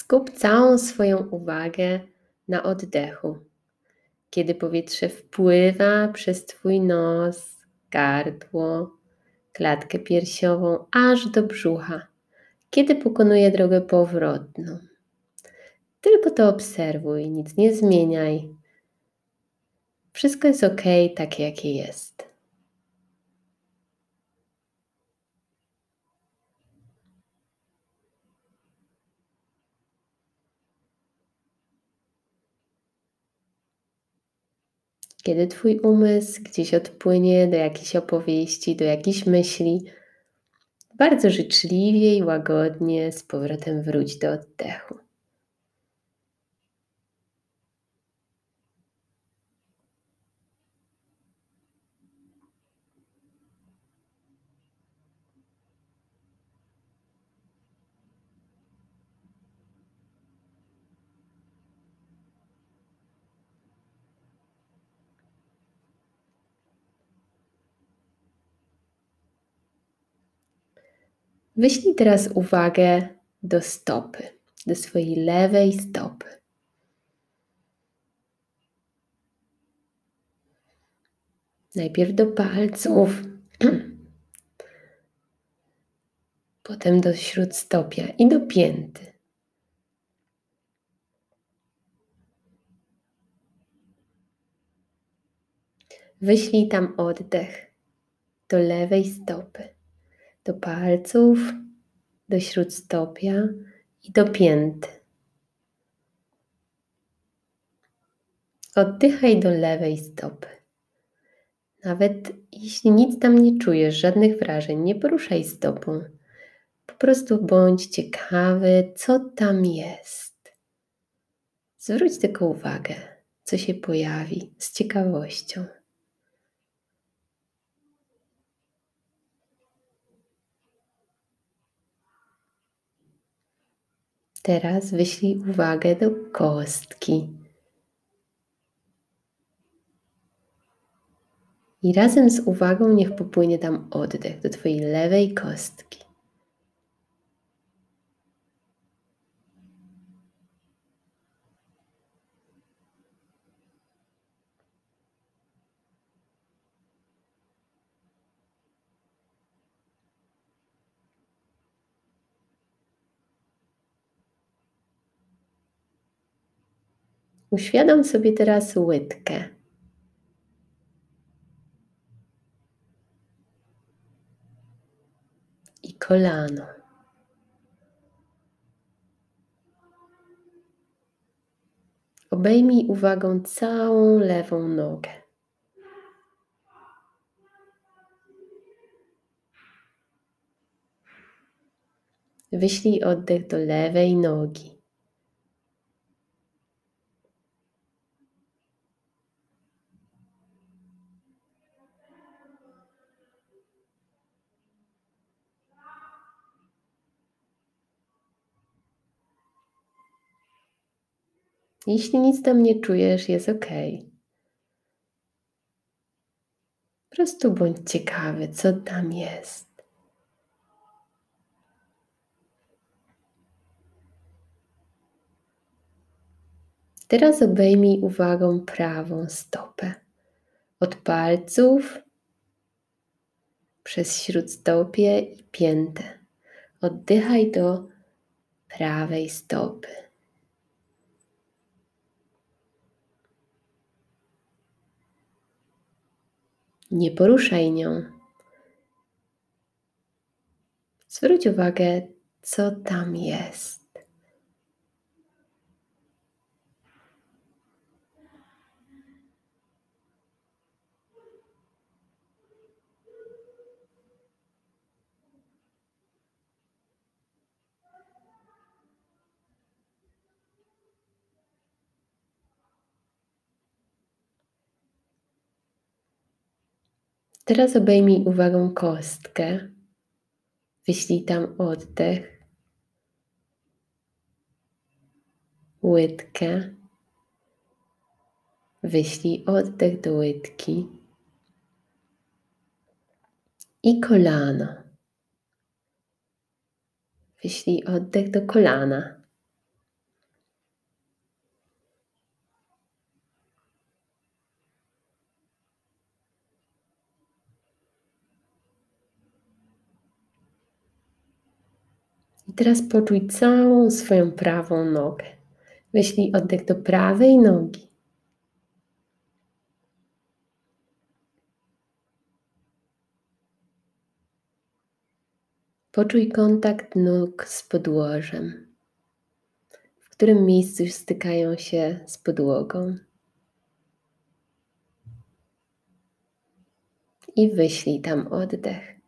Skup całą swoją uwagę na oddechu. Kiedy powietrze wpływa przez Twój nos, gardło, klatkę piersiową aż do brzucha, kiedy pokonuje drogę powrotną. Tylko to obserwuj, nic nie zmieniaj. Wszystko jest ok, takie jakie jest. Kiedy Twój umysł gdzieś odpłynie do jakiejś opowieści, do jakiejś myśli, bardzo życzliwie i łagodnie z powrotem wróć do oddechu. Wyślij teraz uwagę do stopy, do swojej lewej stopy. Najpierw do palców, potem do śródstopia i do pięty. Wyślij tam oddech do lewej stopy do palców, do śródstopia i do pięty. Oddychaj do lewej stopy. Nawet jeśli nic tam nie czujesz, żadnych wrażeń, nie poruszaj stopą. Po prostu bądź ciekawy, co tam jest. Zwróć tylko uwagę, co się pojawi z ciekawością. Teraz wyślij uwagę do kostki. I razem z uwagą niech popłynie tam oddech do Twojej lewej kostki. Uświadom sobie teraz łydkę. I kolano. Obejmij uwagą całą lewą nogę. Wyślij oddech do lewej nogi. Jeśli nic tam nie czujesz, jest ok. Po prostu bądź ciekawy, co tam jest. Teraz obejmij uwagą prawą stopę. Od palców przez śródstopie i piętę. Oddychaj do prawej stopy. Nie poruszaj nią. Zwróć uwagę, co tam jest. Teraz obejmij uwagą kostkę. Wyślij tam oddech, łydkę. Wyślij oddech do łydki i kolano. Wyślij oddech do kolana. I teraz poczuj całą swoją prawą nogę. Wyślij oddech do prawej nogi. Poczuj kontakt nóg z podłożem, w którym miejscu stykają się z podłogą. I wyślij tam oddech.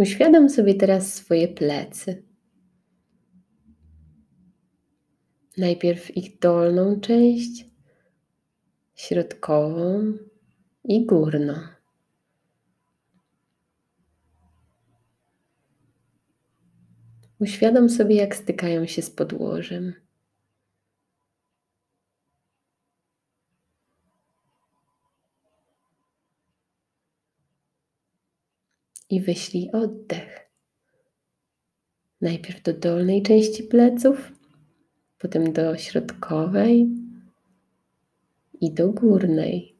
Uświadom sobie teraz swoje plecy. Najpierw ich dolną część, środkową i górną. Uświadom sobie, jak stykają się z podłożem. I wyślij oddech. Najpierw do dolnej części pleców, potem do środkowej i do górnej.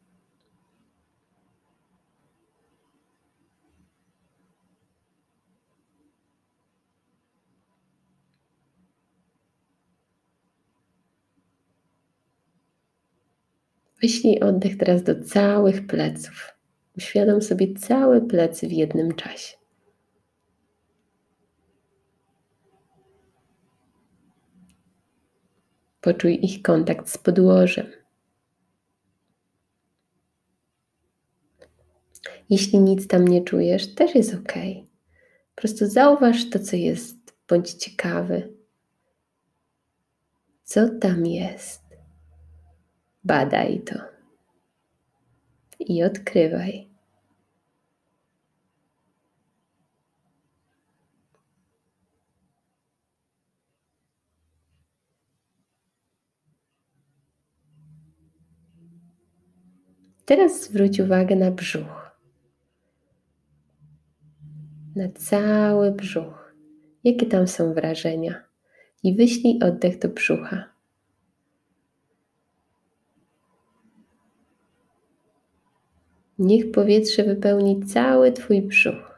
Wyślij oddech teraz do całych pleców. Uświadom sobie całe plecy w jednym czasie. Poczuj ich kontakt z podłożem. Jeśli nic tam nie czujesz, też jest ok. Po prostu zauważ to, co jest, bądź ciekawy. Co tam jest? Badaj to i odkrywaj. Teraz zwróć uwagę na brzuch. Na cały brzuch. Jakie tam są wrażenia? I wyślij oddech do brzucha. Niech powietrze wypełni cały Twój brzuch.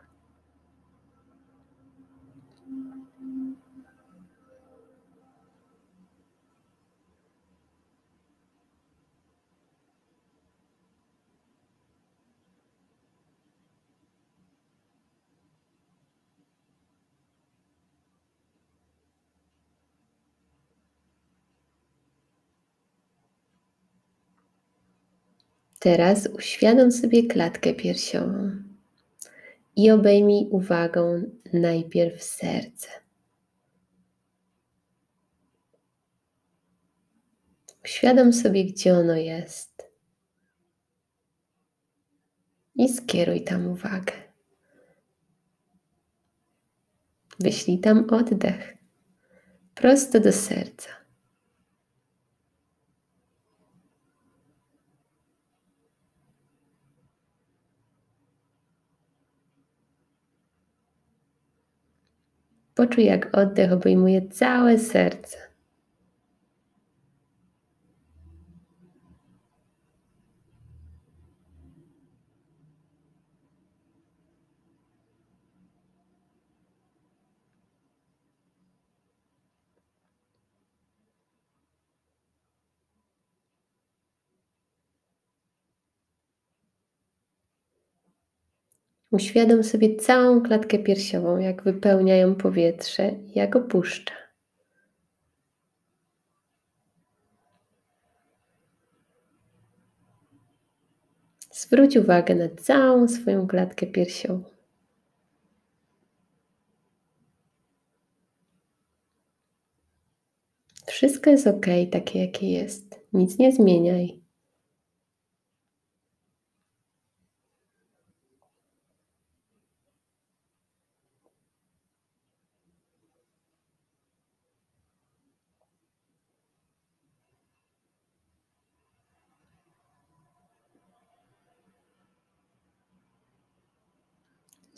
Teraz uświadom sobie klatkę piersiową i obejmij uwagą najpierw serce. Uświadom sobie, gdzie ono jest i skieruj tam uwagę. Wyślij tam oddech prosto do serca. Poczuj, jak oddech obejmuje całe serce. Uświadom sobie całą klatkę piersiową, jak wypełniają powietrze, jak opuszcza. Zwróć uwagę na całą swoją klatkę piersiową. Wszystko jest ok, takie jakie jest. Nic nie zmieniaj.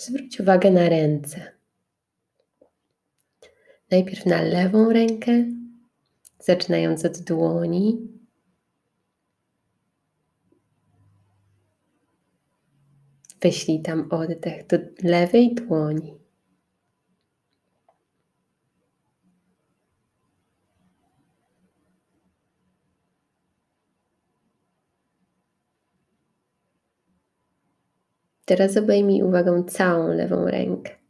Zwróć uwagę na ręce. Najpierw na lewą rękę, zaczynając od dłoni. Wyślij tam oddech do lewej dłoni. Teraz obejmij uwagą całą lewą rękę.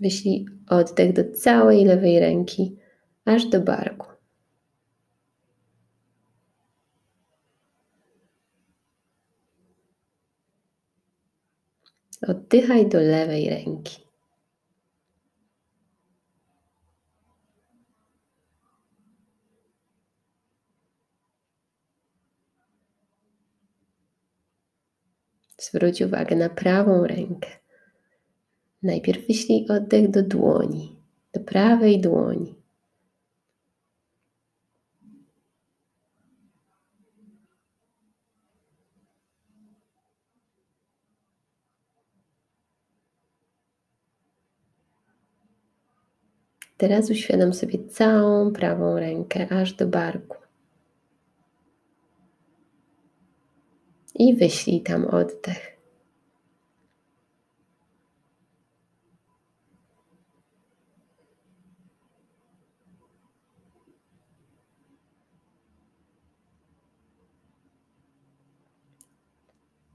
Wyślij oddech do całej lewej ręki, aż do barku. Oddychaj do lewej ręki. Zwróć uwagę na prawą rękę. Najpierw wyślij oddech do dłoni, do prawej dłoni. Teraz uświadom sobie całą prawą rękę aż do barku. I wyślij tam oddech.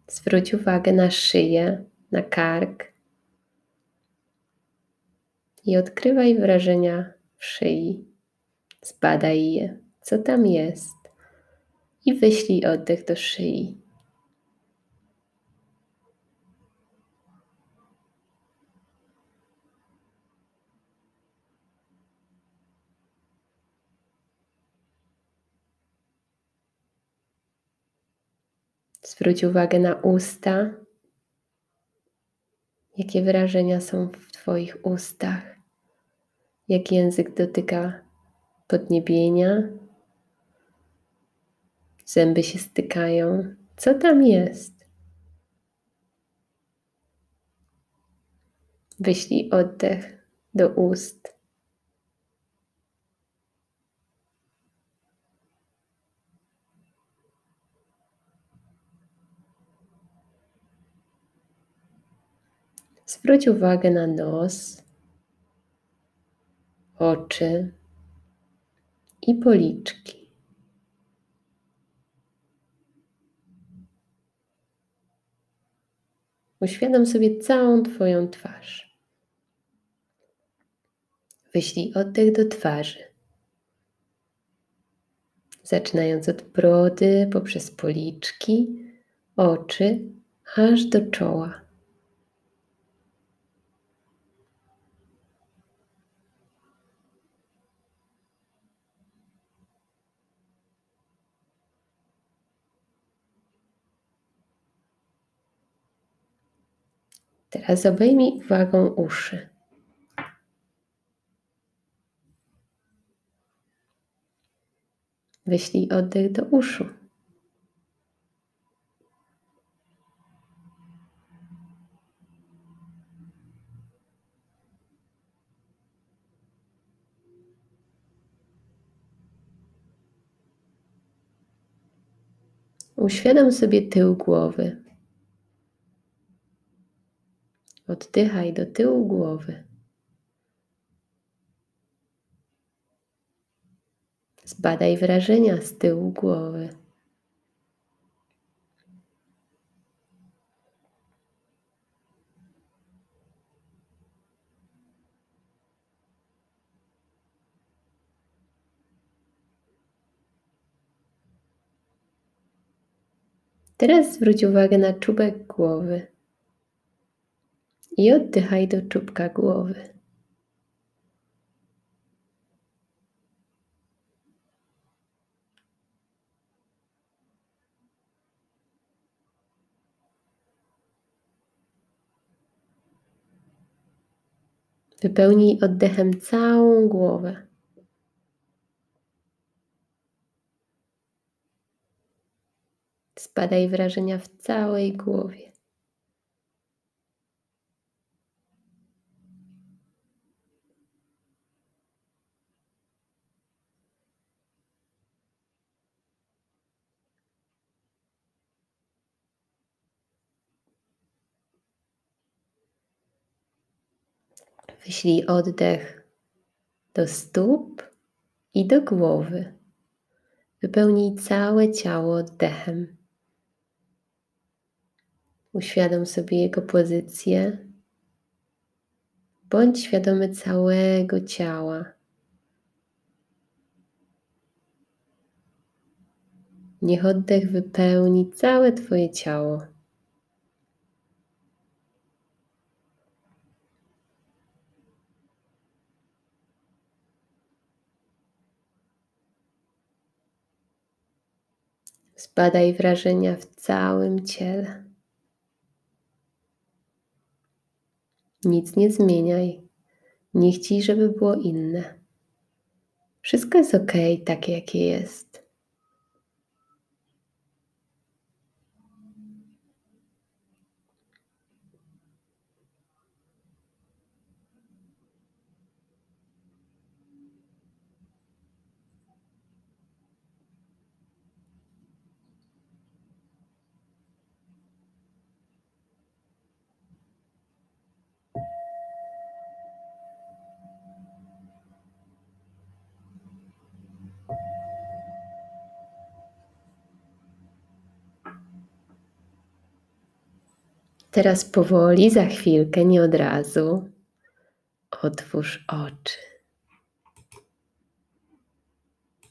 Zwróć uwagę na szyję, na kark i odkrywaj wrażenia w szyi. Zbadaj je, co tam jest i wyślij oddech do szyi. Zwróć uwagę na usta. Jakie wrażenia są w Twoich ustach? Jak język dotyka podniebienia? Zęby się stykają. Co tam jest? Wyślij oddech do ust. Zwróć uwagę na nos, oczy i policzki. Uświadom sobie całą Twoją twarz. Wyślij oddech do twarzy. Zaczynając od brody, poprzez policzki, oczy, aż do czoła. Teraz obejmij uwagą uszy. Wyślij oddech do uszu. Uświadom sobie tył głowy. Oddychaj do tyłu głowy. Zbadaj wrażenia z tyłu głowy. Teraz zwróć uwagę na czubek głowy i oddychaj do czubka głowy. Wypełnij oddechem całą głowę. Spadaj wrażenia w całej głowie. Wyślij oddech do stóp i do głowy. Wypełnij całe ciało oddechem. Uświadom sobie jego pozycję. Bądź świadomy całego ciała. Niech oddech wypełni całe Twoje ciało. Zbadaj wrażenia w całym ciele. Nic nie zmieniaj. Nie chcij, żeby było inne. Wszystko jest ok, takie jakie jest. Teraz powoli, za chwilkę, nie od razu, otwórz oczy.